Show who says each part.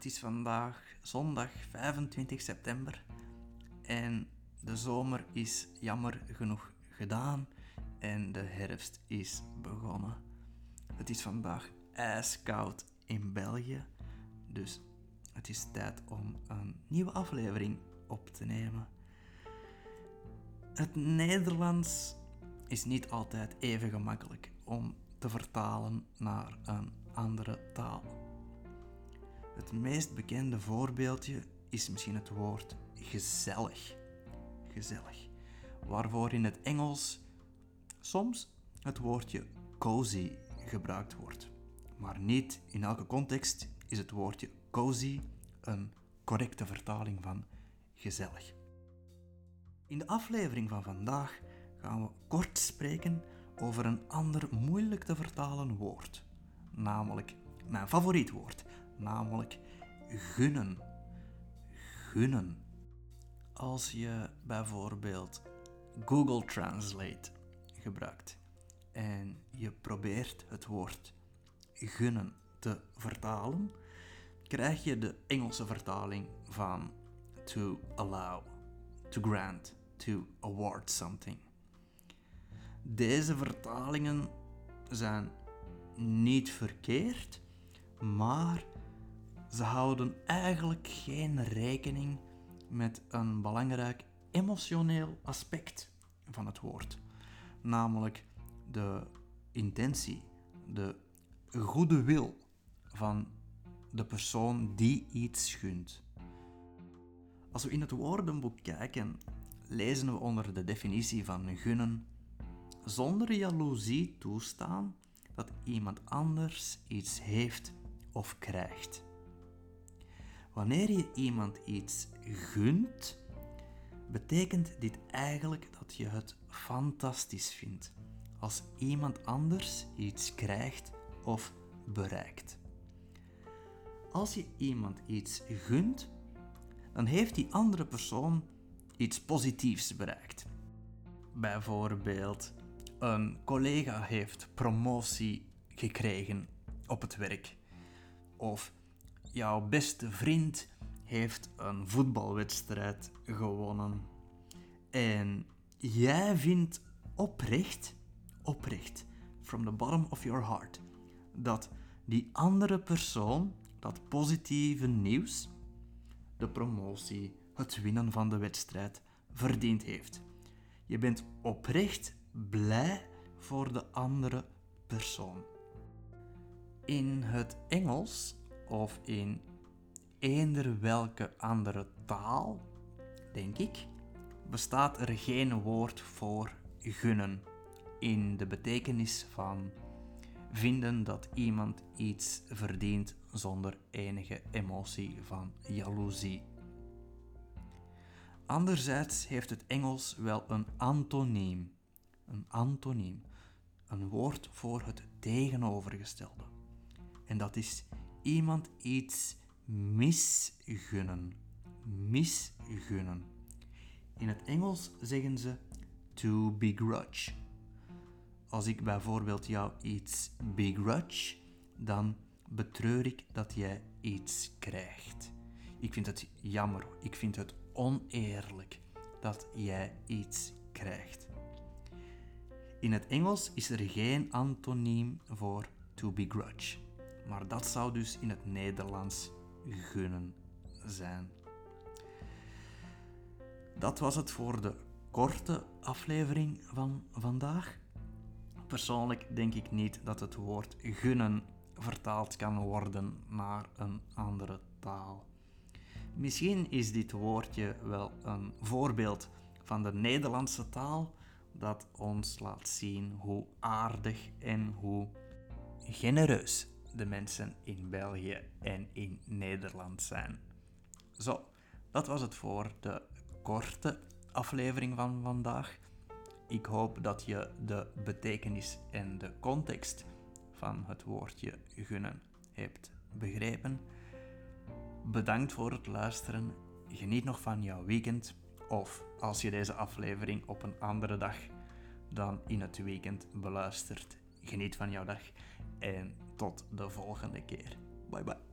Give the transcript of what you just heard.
Speaker 1: Het is vandaag zondag 25 september en de zomer is jammer genoeg gedaan en de herfst is begonnen. Het is vandaag ijskoud in België, dus het is tijd om een nieuwe aflevering op te nemen. Het Nederlands is niet altijd even gemakkelijk om te vertalen naar een andere taal. Het meest bekende voorbeeldje is misschien het woord gezellig. Gezellig. Waarvoor in het Engels soms het woordje cozy gebruikt wordt. Maar niet in elke context is het woordje cozy een correcte vertaling van gezellig. In de aflevering van vandaag gaan we kort spreken over een ander moeilijk te vertalen woord, namelijk mijn favoriet woord, namelijk gunnen. Gunnen. Als je bijvoorbeeld Google Translate gebruikt en je probeert het woord gunnen te vertalen, krijg je de Engelse vertaling van to allow, to grant, to award something. Deze vertalingen zijn niet verkeerd, maar ze houden eigenlijk geen rekening met een belangrijk emotioneel aspect van het woord, namelijk de intentie, de goede wil van de persoon die iets gunt. Als we in het woordenboek kijken, lezen we onder de definitie van gunnen zonder jaloezie toestaan dat iemand anders iets heeft of krijgt. Wanneer je iemand iets gunt, betekent dit eigenlijk dat je het fantastisch vindt als iemand anders iets krijgt of bereikt. Als je iemand iets gunt, dan heeft die andere persoon iets positiefs bereikt. Bijvoorbeeld, een collega heeft promotie gekregen op het werk. Of jouw beste vriend heeft een voetbalwedstrijd gewonnen. En jij vindt oprecht, oprecht, from the bottom of your heart, dat die andere persoon dat positieve nieuws, de promotie, het winnen van de wedstrijd, verdiend heeft. Je bent oprecht blij voor de andere persoon. In het Engels of in eender welke andere taal, denk ik, bestaat er geen woord voor gunnen in de betekenis van vinden dat iemand iets verdient zonder enige emotie van jaloezie. Anderzijds heeft het Engels wel een antoniem, een antoniem, een woord voor het tegenovergestelde. En dat is iemand iets misgunnen. Misgunnen. In het Engels zeggen ze to begrudge. Als ik bijvoorbeeld jou iets begrudge, dan betreur ik dat jij iets krijgt. Ik vind het jammer, ik vind het oneerlijk dat jij iets krijgt. In het Engels is er geen antoniem voor to begrudge, maar dat zou dus in het Nederlands gunnen zijn. Dat was het voor de korte aflevering van vandaag. Persoonlijk denk ik niet dat het woord gunnen vertaald kan worden naar een andere taal. Misschien is dit woordje wel een voorbeeld van de Nederlandse taal dat ons laat zien hoe aardig en hoe genereus de mensen in België en in Nederland zijn. Zo, dat was het voor de korte aflevering van vandaag. Ik hoop dat je de betekenis en de context van het woordje gunnen hebt begrepen. Bedankt voor het luisteren. Geniet nog van jouw weekend. Of als je deze aflevering op een andere dag dan in het weekend beluistert, geniet van jouw dag. En tot de volgende keer. Bye bye.